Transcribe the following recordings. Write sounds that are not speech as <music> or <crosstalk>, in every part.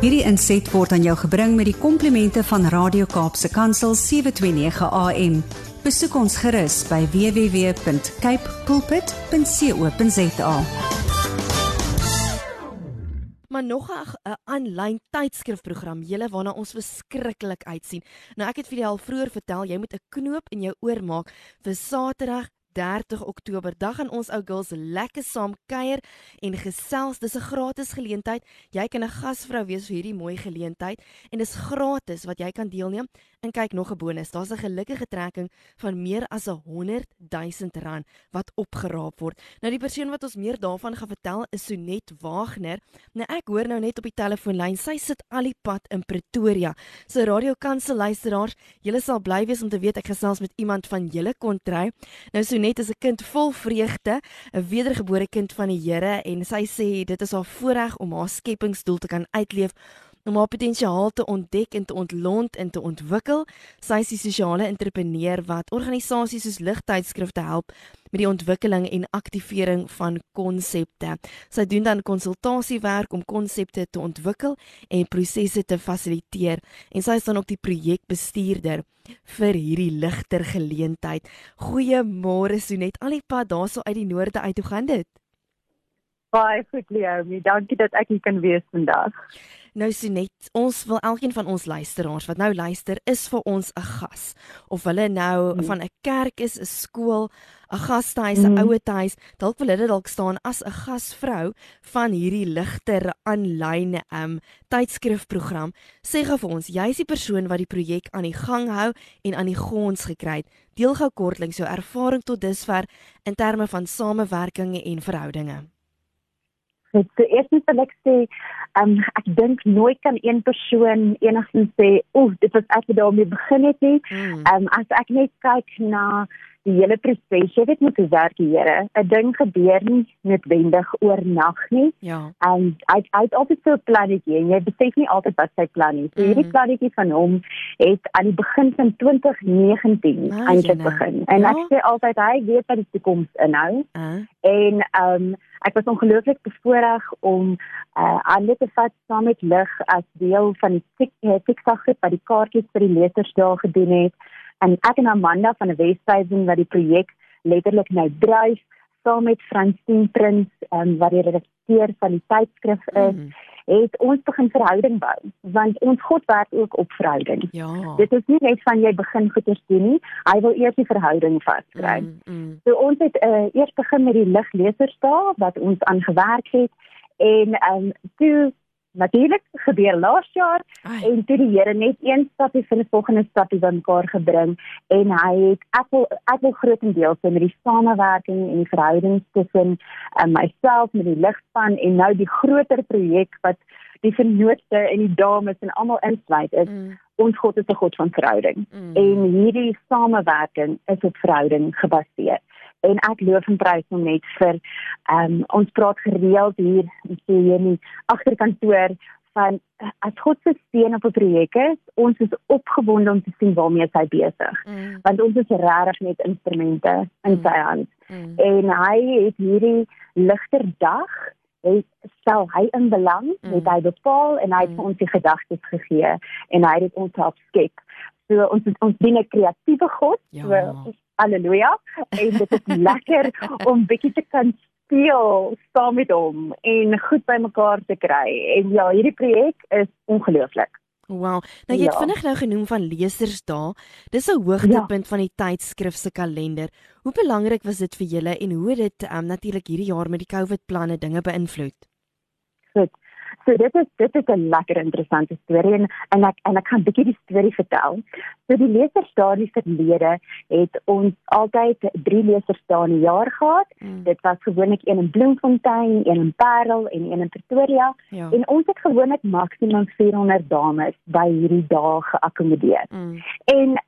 Hierdie inset word aan jou gebring met die komplimente van Radio Kaapse Kansel 729 AM. Besoek ons gerus by www.cape pulpit.co.za. Maar nog 'n aanlyn tydskrifprogram julle waarna ons verskriklik uitsien. Nou ek het vir jou al vroeër vertel, jy moet 'n knoop in jou oor maak vir Saterdag 30 Oktober. Dag gaan ons ou girls lekker saam kuier en gesels. Dis 'n gratis geleentheid. Jy kan 'n gasvrou wees vir hierdie mooi geleentheid en dis gratis wat jy kan deelneem. En kyk nog 'n bonus. Daar's 'n gelukkige trekking van meer as 'n 100 000 rand wat opgeraap word. Nou die persoon wat ons meer daarvan gaan vertel is Sonet Wagner. Nou ek hoor nou net op die telefoonlyn, sy sit al die pad in Pretoria. So Radio Kansel luisteraars, julle sal bly wees om te weet ek gesels met iemand van julle kontry. Nou so net as 'n kind vol vreugde, 'n wedergebore kind van die Here en sy sê dit is haar voorreg om haar skepingsdoel te kan uitleef om haar potensiaal te ontdek en te ontlont en te ontwikkel. Sy is die sosiale entrepreneur wat organisasies soos ligtydskrifte help met die ontwikkeling en aktivering van konsepte. Sy doen dan konsultasiewerk om konsepte te ontwikkel en prosesse te fasiliteer en sy is dan ook die projekbestuurder vir hierdie ligter geleentheid. Goeiemôre Sonet, al die pad daarso uit die noorde uit. Hoe gaan dit? Baie goed, Leomi. Dankie dat ek hier kan wees vandag. Nou Sonet, ons wil elkeen van ons luisteraars wat nou luister, is vir ons 'n gas. Of hulle nou mm. van 'n kerk is, 'n skool, 'n gastehuis, 'n mm. ouetehuis, dalk wil hulle dalk staan as 'n gasvrou van hierdie ligter aanlyn um tydskrifprogram. Sê gou vir ons, jy's die persoon wat die projek aan die gang hou en aan die gons gekry het. Deel gou kortliks jou ervaring tot dusver in terme van samewerking en verhoudinge. Dit so eers net ek sê, um, ek dink nooit kan een persoon enigsins sê, "Oef, dit was ek wat daarmee begin het nie." Mm. Um as ek net kyk na die hele proses, jy weet moet hoe werk die Here. 'n Ding gebeur nie noodwendig oornag nie. Ja. En hy hy het altyd so 'n plannetjie en jy besef nie altyd wat sy plan is. So hierdie mm. plannetjie van hom het aan die begin van 2019 eintlik begin. En ja? ek sê altyd hy weet wat die toekoms inhou. Uh. En um ek was ongelooflik bevoorreg om uh aan dit te vat saam met lig as deel van die TikTok groep wat die kaartjies vir die lesers daar gedoen het en ek en Amanda van die Westhuizen wat die projek letterlik nou dryf saam met Francine Prins um, wat die redakteur van die tydskrif is mm. het ons begin verhouding bou want ons God werk ook op verhouding. Ja. Dit is nie net van jy begin goeie doen nie, hy wil eers die verhouding vaskry. Mm, mm. So ons het uh, eers begin met die liglesers daar wat ons aangewerk het en ehm um, toe natuurlik gebeur laas jaar Ai. en toe die Here net een stapie vir die volgende stapie bymekaar gebring en hy het ek wil ek wil grootendeels met die samewerking en die verhoudings tussen um, myself met die ligspan en nou die groter projek wat die vennote en die dames en almal insluit is mm. ons God is 'n God van verhouding mm. en hierdie samewerking is op verhouding gebaseer en ek loof en prys hom net vir ehm um, ons praat gereeld hier sê jy nie agterkantoor van as God se steun op 'n projek is ons is opgewonde om te sien waarmee hy besig mm. want ons is regtig net instrumente in mm. sy hand mm. en hy het hierdie ligter dag hy stel hy in belang mm. het hy bepaal en hy het mm. ons die gedagtes gegee en hy het ons help skep so ons ons dien 'n kreatiewe God ja. so Halleluja. En dit is lekker <laughs> om bietjie te kan speel saam met hom en goed by mekaar te kry. En ja, hierdie projek is ongelooflik. Wow. Nou jy het ja. vinnig nou genoem van lesersdae. Dis 'n hoogtepunt ja. van die tydskrif se kalender. Hoe belangrik was dit vir julle en hoe het dit um, natuurlik hierdie jaar met die COVID planne dinge beïnvloed? Goed. So dit is dit is 'n lekker interessante storie en en ek en ek gaan 'n bietjie die storie vertel. So die lesers daar in die verlede het ons altyd drie lesers daar in die jaar gehad. Mm. Dit was gewoonlik een in Bloemfontein, een in Parel en een in Pretoria. Ja. En ons het gewoonlik maksimum 400 dames by hierdie dae geakkommodeer. Mm. En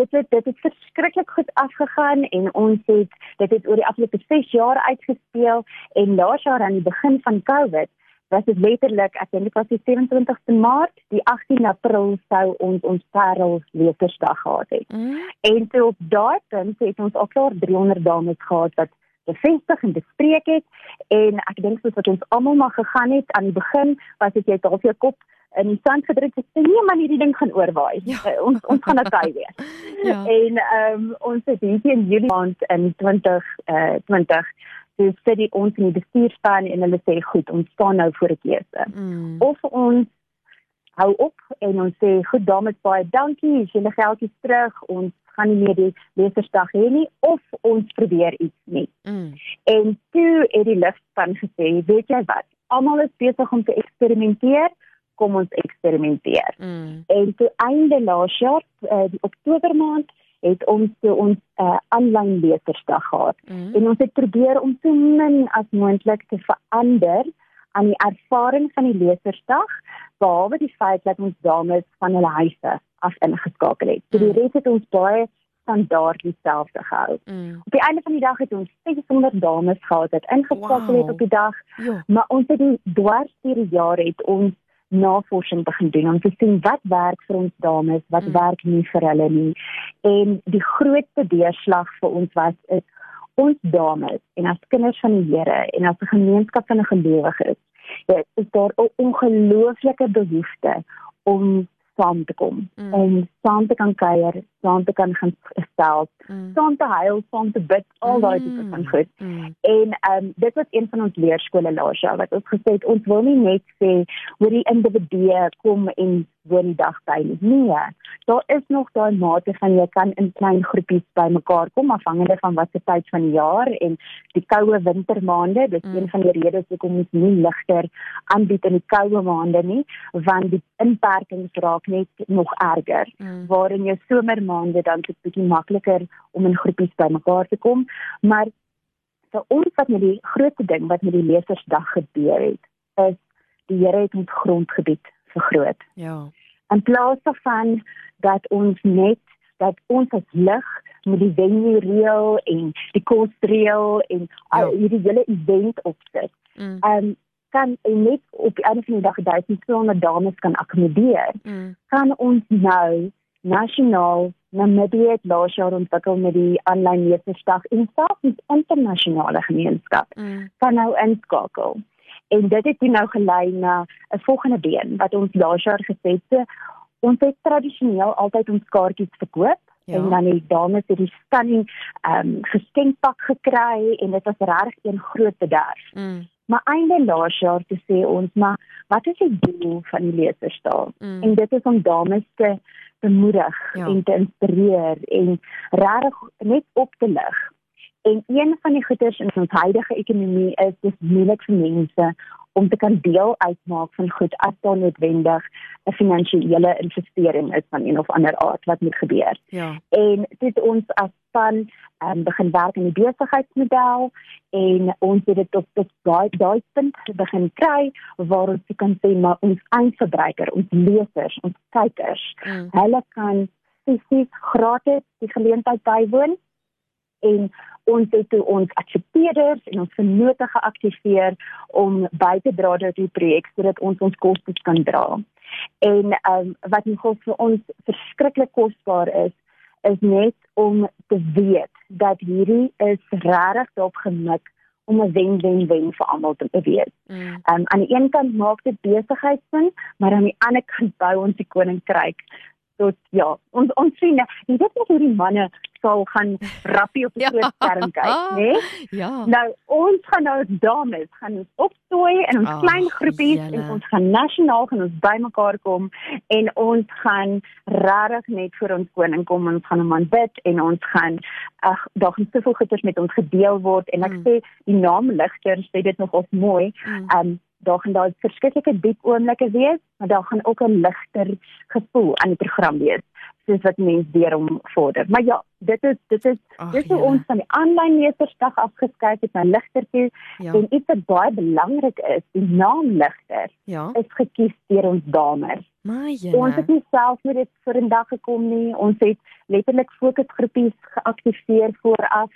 dit het dit het verskriklik goed afgegaan en ons het dit het oor die afgelope 6 jaar uitgespeel en laas jaar aan die begin van Covid was dit letterlik ek dink dit was die 27ste Maart, die 18 April sou ons ons Parel Lesersdag gehad het. Mm. En toe op daai punt het ons al klaar 300 dames gehad wat bevestig en bespreek het en ek dink soos wat ons almal maar gegaan het aan die begin was dit jy dalk jou kop in die sand gedruk het sê nee man hierdie ding gaan oorwaai. Ja. Uh, ons ons gaan hy weer. ja. En ehm um, ons het hier in Julie maand in 20 uh 20 dis sê die ons in die bestuurspan en hulle sê goed, ons staan nou voor 'n keuse. Mm. Of ons hou op en ons sê goed dames baie dankie, as julle geldjies terug, ons gaan nie meer die lesersdag hê nie of ons probeer iets nie. Mm. En toe het die ligspan gesê, weet jy wat? Almal is besig om te eksperimenteer kom ons eksperimenteer. Mm. En toe einde laas jaar, uh, die Oktober maand, het ons toe ons uh, aanlyn lesersdag gehad. Mm. En ons het probeer om so min as moontlik te verander aan die ervaring van die lesersdag, behalwe die feit dat ons dames van hulle huise af ingeskakel het. So die mm. res het ons baie standaard dieselfde gehou. Mm. Op die einde van die dag het ons 600 dames gehad wat ingeskakel wow. het op die dag. Ja. Maar ons het die dwars deur die jaar het ons navorsing begin doen om te sien wat werk vir ons dames, wat mm. werk nie vir hulle nie. En die grootste deurslag vir ons was is ons dames en as kinders van die Here en as 'n gemeenskap van gelowiges, is daar 'n ongelooflike behoefte om saam te kom mm. om saam te kan kuier, saam te kan gaan gestel, mm. saam te huil, saam te bid, al daai tipe van mm. goed. Mm. En ehm um, dit was een van ons leerskole laas jaar wat ons gesê het ons wil nie net sê hoe die individue kom en woon die dag by nie. Nee, daar is nog daai mate van jy kan in klein groepies bymekaar kom afhangende van watter tyd van die jaar en die koue wintermaande, dis mm. een van die redes hoekom ons nie ligter aanbied in die koue maande nie, want die inperkings raak net nog erger. Mm. Waar in jou somermaande dan dit bietjie makliker om in groepies bymekaar te kom, maar vir ons wat met die grootste ding wat met die lesersdag gebeur het, is die Here het ons grondgebied vergroot. Ja. In plaas daarvan dat ons net dat ons as lig met die venue reël en die kos reël en al ja. hierdie hele event opsit. Mm. Um kan net op die einde van die dag 1200 dames kan akkommodeer. Mm. Kan ons nou nasionaal Namibia het laas jaar ontwikkel met die aanlyn lesersdag en selfs die internasionale gemeenskap mm. kan nou inskakel. En dit het nou gelei na 'n volgende been wat ons laas jaar gesê het. Ons het tradisioneel altyd ons kaartjies verkoop ja. en dan die dames het die stunning ehm um, geskenkpak gekry en dit was regtig een groot bederf. Mm. Maar einde laas jaar te sê ons maar wat is die doel van die lesersdag? Mm. En dit is om dames te bemoedig ja. en te inspireer en regtig net op te lig En een van die goeders in ons huidige ekonomie is dis moeilik vir mense om te kan deel uitmaak van goed as daar noodwendig 'n finansiële investering is van een of ander aard wat moet gebeur. Ja. En dit ons as span um, begin werk aan die besigheidsmodel en ons het dit op tot daai daai punt begin kry waar ons kan sê maar ons eindverbruiker, ons lesers, ons kykers, mm. hulle kan fisies gratis die geleentheid bywoon en ons het toe ons aksepteerders en ons vennote geaktiveer om by te dra tot die projek sodat ons ons kostes kan dra. En ehm um, wat nog vir ons verskriklik kosbaar is, is net om te weet dat hierdie is regtig daarop gemik om 'n wen-wen-wen vir almal te wees. Mm. Ehm mm. um, aan die een kant maak dit besigheidsin, maar aan die ander kant bou ons die koninkryk tot ja, ons ons sien jy weet nie hoe die manne sal gaan rappie op die <laughs> ja. groot skerm kyk, né? Ja. Nou ons gaan nou dames gaan ons opstooi in ons oh, klein groepies jelle. en ons gaan nasionaal gaan ons bymekaar kom en ons gaan regtig net vir ons koning kom en ons gaan hom aanbid en ons gaan ag daar gaan soveel goeders met ons gedeel word en ek mm. sê die naam ligter sê dit nog of mooi. Mm. Um daar gaan daar verskillike diep oomblikke wees, maar daar gaan ook 'n ligter gevoel aan die program wees soos wat mense deur hom vorder. Maar ja, dit is dit is Ach, dis hoe ons van die aanlyn lesersdag afgeskuif het na ligter toe ja. en iets wat baie belangrik is, die naam ligter ja. is gekies deur ons dames. Ons het nie self met dit vir 'n dag gekom nie. Ons het letterlik fokusgroepies geaktiveer vooraf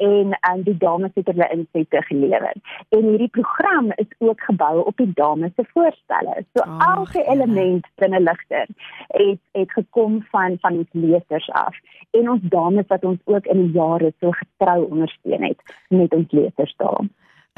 en um, die dames het hulle insette gelewer. En hierdie program is ook gebou op die dames se voorstelle. So oh, elke element binne ligter het het gekom van van ons lesers af en ons dames wat ons ook in die jare so getrou ondersteun het met ons lesers daar.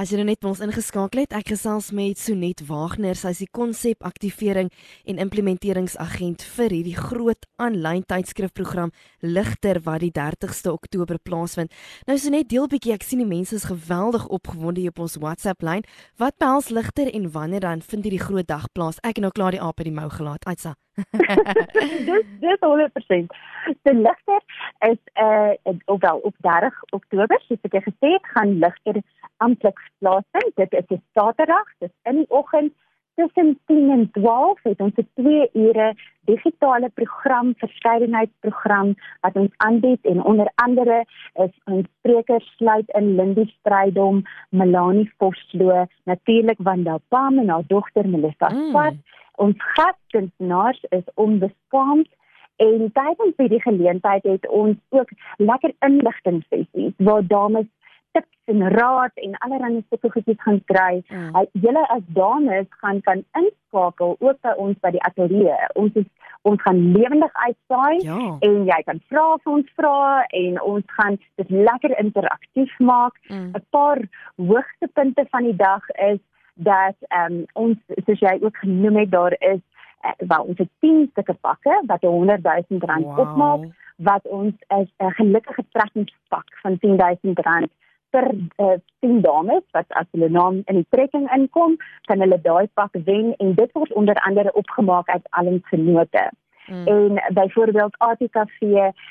As jy nou net ons ingeskakel het, ek gesels met Sonet Wagner, sy is die konsepaktivering en implementeringsagent vir hierdie groot aanlyn tydskrifprogram Ligter wat die 30ste Oktober plaasvind. Nou Sonet, deel bietjie, ek sien die mense is geweldig opgewonde hier op ons WhatsApp lyn. Wat behels Ligter en wanneer dan vind hierdie groot dag plaas? Ek het nou klaar die aap in die mou gelaat. Aitsa. <laughs> dis dis 100%. Die Ligter is uh ofwel op 30 Oktober, soos ek gesê het, gaan Ligter amptelik plaasvind. Dit is 'n Saterdag, dis in die oggend tussen 10 en 12 het ons 'n 2 ure digitale program, verskeidenheidsprogram wat ons aanbied en onder andere is ons sprekers sluit in Lindy Strydom, Melanie Vosloo, natuurlik Wanda Pam en haar dogter Melissa Swart. Mm. Ons gaskunstenaars is onbeskaamd en tydens hierdie geleentheid het ons ook lekker inligting sessies waar dames tips en raad en allerlei sulke goedjies gaan kry. Mm. Julle as dames gaan kan inskakel ook by ons by die ateljee. Ons is ons gaan lewendig uitsaai ja. en jy kan vra vir ons vra en ons gaan dit lekker interaktief maak. 'n mm. Paar hoogtepunte van die dag is dat ehm um, ons soos jy ook genoem het daar is uh, wel ons het 10 stukke pakke wat 100 000 rand wow. opmaak wat ons is 'n uh, gelukkige trekkingspak van 10 000 rand per uh, 10 dames wat as hulle naam in die trekking inkom, kan hulle daai pak wen en dit word onder andere opgemaak uit al ons genote. Hmm. En byvoorbeeld ATKV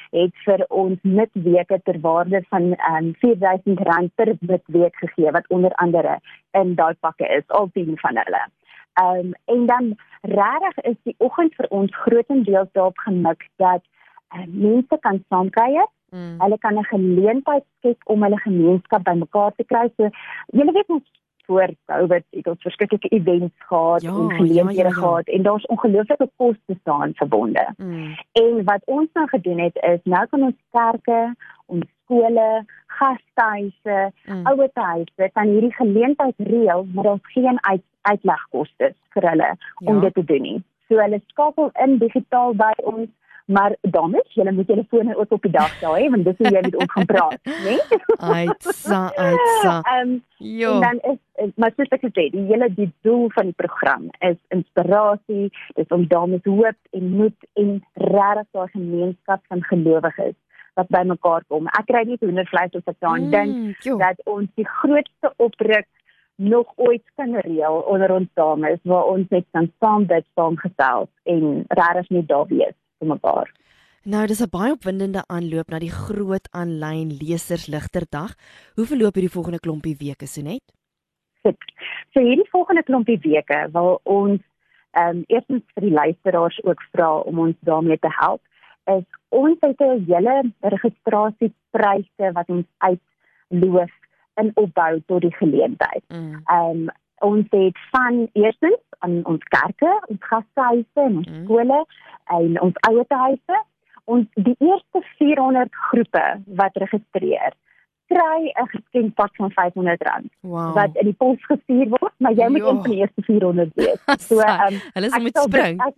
het vir ons mitweke ter waarde van um, R4000 per mitweek gegee wat onder andere in daai pakke is, al 10 van hulle. Ehm um, en dan regtig is die oggend vir ons grootendeels daarop gemik dat uh, mense kan saamkuier Mm. Hulle kan 'n geleentheid skep om hulle gemeenskap bymekaar te kry. So julle weet ons voor Covid het ons verskillende events gehad ja, en geleenthede ja, ja, ja. gehad en daar's ongelooflike koste staan verbonde. Mm. En wat ons nou gedoen het is nou kan ons kerke, ons skole, gastehuise, mm. ouerhuise kan hierdie geleentheid reël, maar daar's geen uit, uitlegkoste vir hulle om ja. dit te doen nie. So hulle skakel in digitaal by ons Maar dames, julle moet julle fone ook op die dag hè, want dis hoe jy met ons gaan praat, né? Aitsa, aitsa. <laughs> Ehm ja. En dan is maar soos ek gesê, die hele die doel van die program is inspirasie, dis om dames hoop en moed en regtig daai gemeenskap van gelowiges wat bymekaar kom. Ek kry nie hoendervleis of ek daaraan mm, dink dat ons die grootste opruk nog ooit kan reël onder ons dames waar ons net kan saam dit saamgestel en regtig net daar wees vir mekaar. Nou, dis 'n baie opwindende aanloop na die groot aanlyn lesersligterdag. Hoe verloop hierdie volgende klompie weke, Sonet? Goed. So hierdie volgende klompie weke wil ons ehm um, eerstens vir die luisteraars ook vra om ons daarmee te help. Is ons het 'n hele registrasiepryse wat ons uitloof in opbou tot die geleentheid. Mm. Ehm mm. um, ons het van eerstens aan ons kerke, ons gastehuise en ons mm. skole en ons ouerhuise. Ons die eerste 400 groepe wat registreer kry 'n geskenkpak van R500 wow. wat in die pos gestuur word, maar jy moet een van die eerste 400 <laughs> wees. So ehm um, hulle moet spring. Ek,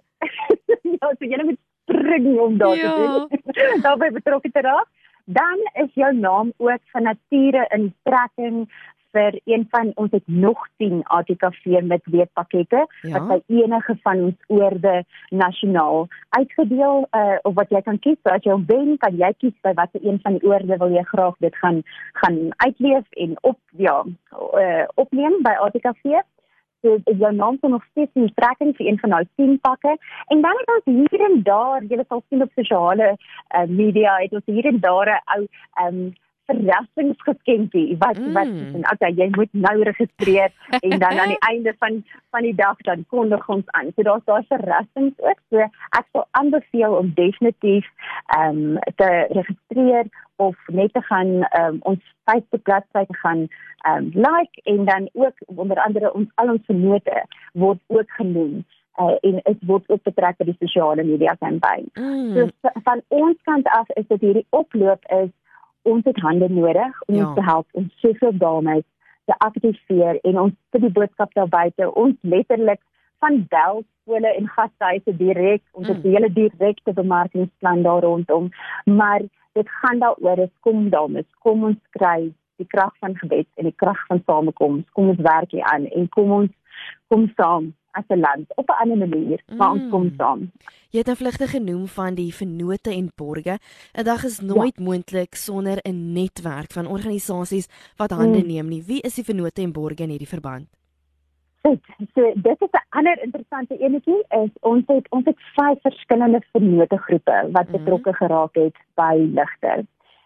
<laughs> ja, so jy moet spring om daar te doen. <laughs> Daarby betrokke te raak. Dan is jou naam ook van nature in trekking vir een van ons het nog 10 ATKV met weetpakkette ja. wat by enige van ons oorde nasionaal uitgedeel uh, of wat jy kan kies. So as jy wen kan jy kies by watter een van die oorde wil jy graag dit gaan gaan uitleef en op ja uh, opneem by ATKV so jou naam kan nog steeds in trekking vir een van daai 10 pakke. En dan het ons hier en daar jy sal sien op sosiale uh, media het ons hier en daar 'n ou um, verrassingsgeskenkie wat mm. wat en okay jy moet nou registreer <laughs> en dan aan die einde van van die dag dan kondig ons aan. So daar's daar verrassings ook. So ek sal aanbeveel om definitief ehm um, te registreer of net te gaan ehm um, ons Facebook bladsy te gaan ehm um, like en dan ook onder andere ons al ons vennote word ook genoem. Uh, en dit word ook betrek by die sosiale media kampanje. Mm. So van ons kant af is dit hierdie oploop is ons het hande nodig om ja. ons te help om soveel dames te aktiveer en ons vir die boodskap daar buite ons letterlik van bel skole en gastehuise direk ons het 'n mm. hele direkte bemarkingsplan daar rondom maar dit gaan daaroor is kom dames kom ons kry die krag van gebed en die krag van samekoms. Kom ons werk hier aan en kom ons kom saam as 'n land op 'n ander manier, maar mm. ons kom mm. saam. Jy het 'n vlugte genoem van die vennote en borge. 'n Dag is nooit ja. moontlik sonder 'n netwerk van organisasies wat hande mm. neem nie. Wie is die vennote en borge in hierdie verband? Goed, so dit is 'n ander interessante enetjie is ons het ons het vyf verskillende vennote groepe wat mm. betrokke geraak het by ligter.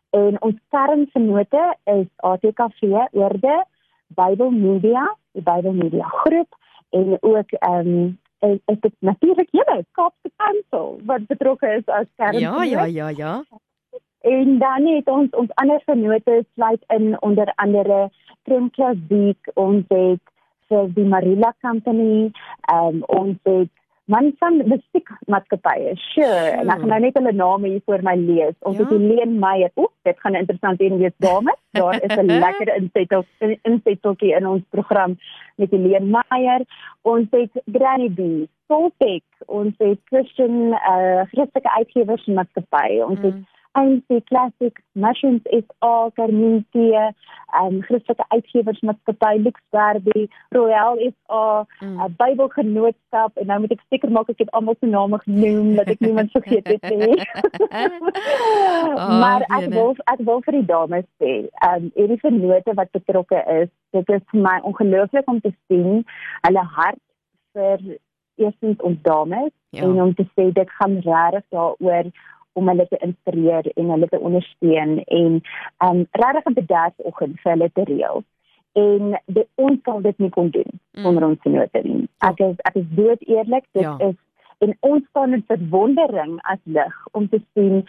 En ons kernvennote is ATKV, Oorde, Bible Media, die Bible Media groep en ook ehm um, is, is dit natuurlik julle Kaapse Kansel wat betrokke is as kern. Ja, ja, ja, ja. En dan het ons ons ander vennote sluit in onder andere Trimklas Beek, ons het vir die Marilla Company, ehm um, ons het man van musiekmaatskappye. Sure, en ek gaan nou net hulle name hier voor my lees. Ons ja? het Helene Meyer. Oek, dit gaan interessant wees wees dames. Daar is 'n <laughs> lekker insettel insetteltjie in ons program met Helene Meyer. Ons het Granny B, Soltek, ons het Christian eh uh, Christelike uitgewersmaatskappye. Ons mm. het ANC Classic, Mushrooms SA, Carmintie, um Christelike Uitgewersmaatskappy Luxwerby, Royal SA, mm. uh, Bybelgenootskap en nou moet ek seker maak ek het almal se name genoem dat ek niemand vergeet het nie. <laughs> oh, maar ek wil ek wil vir die dames sê, um hierdie vennote wat betrokke is, dit is vir my ongelooflik om te sien hulle hart vir eerstens ons dames ja. en om te sê dit gaan regtig daaroor om hulle te inspireer en hulle te ondersteun en um regtig 'n bedryfsoggend vir hulle te reël. En dit ons kan dit nie kon doen mm. sonder mm. ons vennote nie. Ek is ek is dood eerlik, dit ja. is en ons staan in verwondering as lig om te sien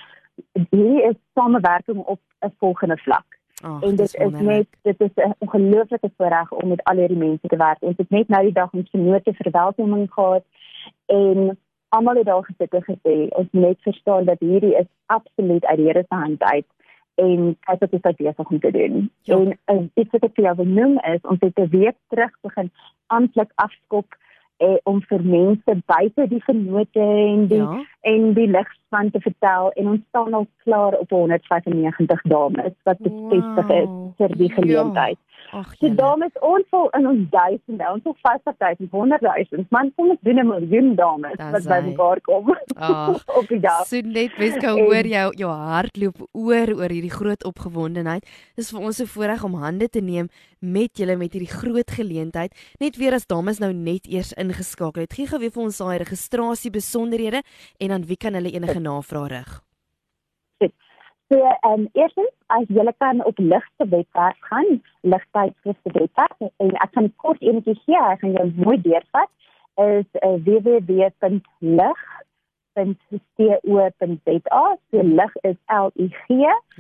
hier is samewerking op 'n volgende vlak. Oh, en dit is net dit is 'n ongelooflike voorreg om met al hierdie mense te werk. Ons het net nou die dag ons vennote verwelkoming gehad en almal het daar gesit en gesê ons net verstaan dat hierdie is absoluut uit die Here se hand uit en kyk wat dit besig om te doen. Ja. En uh, iets wat ek vir jou wil noem is ons het 'n week terug begin amptelik afskop eh, om vir mense buite die vennote en die ja. en die ligspan te vertel en ons staan al klaar op 195 dames wat bevestig wow. is vir die geleentheid. Ja. Ag, die dames ons vol in ons duisende, ons vol 50000, 100000. Man, kom ons doen 'n miljoen dames wat by mekaar kom. Ag, <laughs> op die dag. So net Weska hoor jou jou hart loop oor oor hierdie groot opgewondenheid. Dis vir ons 'n voorreg om hande te neem met julle met hierdie groot geleentheid. Net weer as dames nou net eers ingeskakel het. Gee gou weer vir ons daai registrasie besonderhede en dan wie kan hulle enige navrae rig? So, ehm um, eerstens, as jy kan op ligte webwerf gaan, ligtydskrifte webwerf en ek kan kort enetjie gee, ek gaan jou mooi deurvat is uh, www.lig.co.za. So lig is L I G.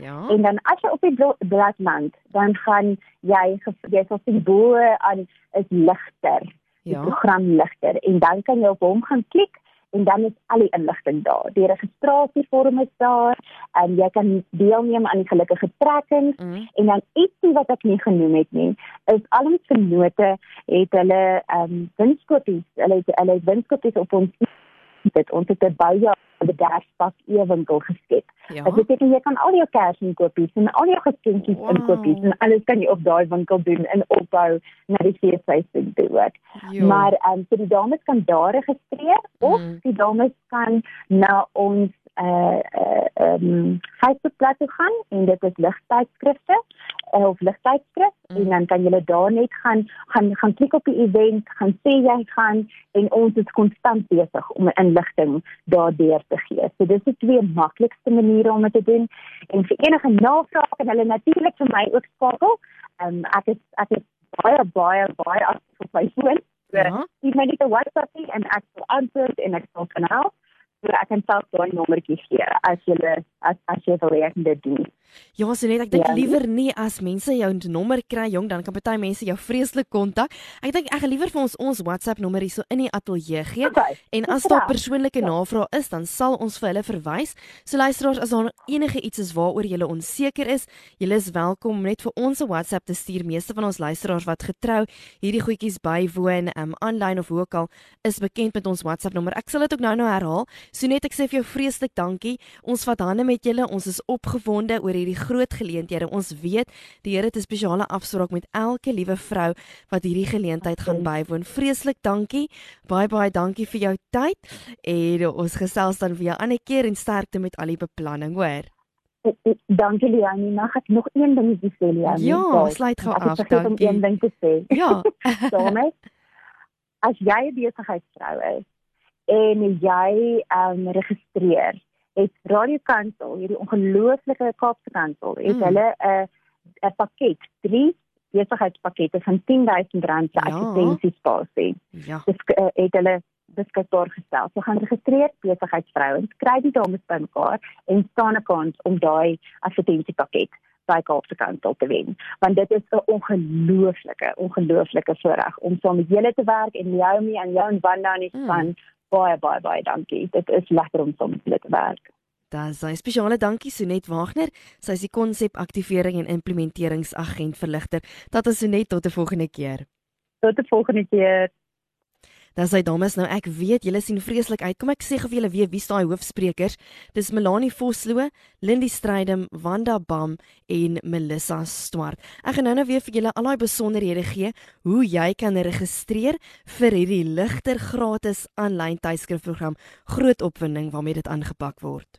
Ja. En dan as jy op die blad land, dan gaan jy jy sal sien bo aan is ligter. Ja. Die program ligter en dan kan jy op hom gaan klik en dan is al die inligting daar. Die registrasievorm is daar en jy kan deelneem aan die gelukkige trekkings mm. en dan ietsie wat ek nie genoem het nie, is al ons vennote het hulle ehm um, winskoppies, hulle het hulle winskoppies op ons dit ons het 'n baie bedryfspak ewinkel geskep. Ja. Dit beteken jy kan al jou kers inkopies en al jou geskenkies wow. inkopies en alles kan jy op daai winkel doen in opbou na die feesseisoen toe ook. Maar ehm um, so die dames kan daar registreer mm. of die dames kan na ons uh ehm um, Facebook-bladsy gaan en dit is ligtydskrifte uh, of ligtydskrif mm. en dan kan jy daar net gaan gaan gaan klik op die event, gaan sê jy gaan en ons is konstant besig om inligting daardeur te gee. So dis die twee maklikste maniere om dit te doen en vir enige navrae kan hulle natuurlik vir my ook skakel. Ehm um, ek is ek is baie baie baie op my foon. Ja. Ek het net 'n WhatsApp en ek sal antwoord en ek sal kan help. So ek kan self daai nommertjie gee as jy as as jy wil hê dit doen. Ja, so net ek dink ja. liewer nie as mense jou nommer kry jong, dan kan party mense jou vreeslik kontak. Ek dink ek gaan liewer vir ons ons WhatsApp nommer hierso in die ateljee gee. Okay. En as daar persoonlike ja. navrae is, dan sal ons vir hulle verwys. So luisteraars, as daar enige iets is waaroor jy onseker is, jy is welkom net vir ons 'n WhatsApp te stuur. Meeste van ons luisteraars wat getrou hierdie goedjies bywoon, um aanlyn of hoe ook al, is bekend met ons WhatsApp nommer. Ek sal dit ook nou-nou herhaal. So net ek sê vir jou vreeslik dankie. Ons vat hande met julle. Ons is opgewonde oor hierdie groot geleenthede. Ons weet die Here het 'n spesiale afspraak met elke liewe vrou wat hierdie geleentheid gaan bywoon. Vreeslik dankie. Baie baie dankie vir jou tyd en ons gesels dan weer 'n ander keer en sterkte met al die beplanning, hoor. Dankie Liani, mag ek nog een ding sê Liani? Ja, sluit gou af, dankie. Ek het een ding te sê. Ja. <laughs> Daarmee as jy 'n besigheidsvrou is en jy um, registreer, het Radio Kansel, hierdie ongelooflike Kaapse Kansel, het mm. hulle 'n 'n pakket, drie besigheidspakkette van R10000 se ja. assistentiespasie. Ja. Dis uh, het hulle beskikbaar gestel. So gaan registreer besigheidsvrouens, kry die dames bymekaar en staan 'n kans om daai assistentiepakket by Kaapse Kansel te wen. Want dit is 'n ongelooflike, ongelooflike voorreg om saam met julle te werk en mee en jou en Wanda in die span. Mm. Baie baie baie dankie. Dit is lekker om saam met julle te werk. Dis 'n spesiale dankie Sonet Wagner. Sy is die konsepaktivering en implementeringsagent vir ligter. Tot ons Sonet tot 'n volgende keer. Tot 'n volgende keer. Dan sê dames nou ek weet julle sien vreeslik uit. Kom ek sê gou vir julle wie wie's daai hoofsprekers? Dis Melanie Vosloo, Lindy Strydom, Wanda Bam en Melissa Swart. Ek gaan nou-nou weer vir julle al daai besonderhede gee hoe jy kan registreer vir hierdie ligter gratis aanlyn tydskrifprogram Groot Opwinding waarmee dit aangepak word.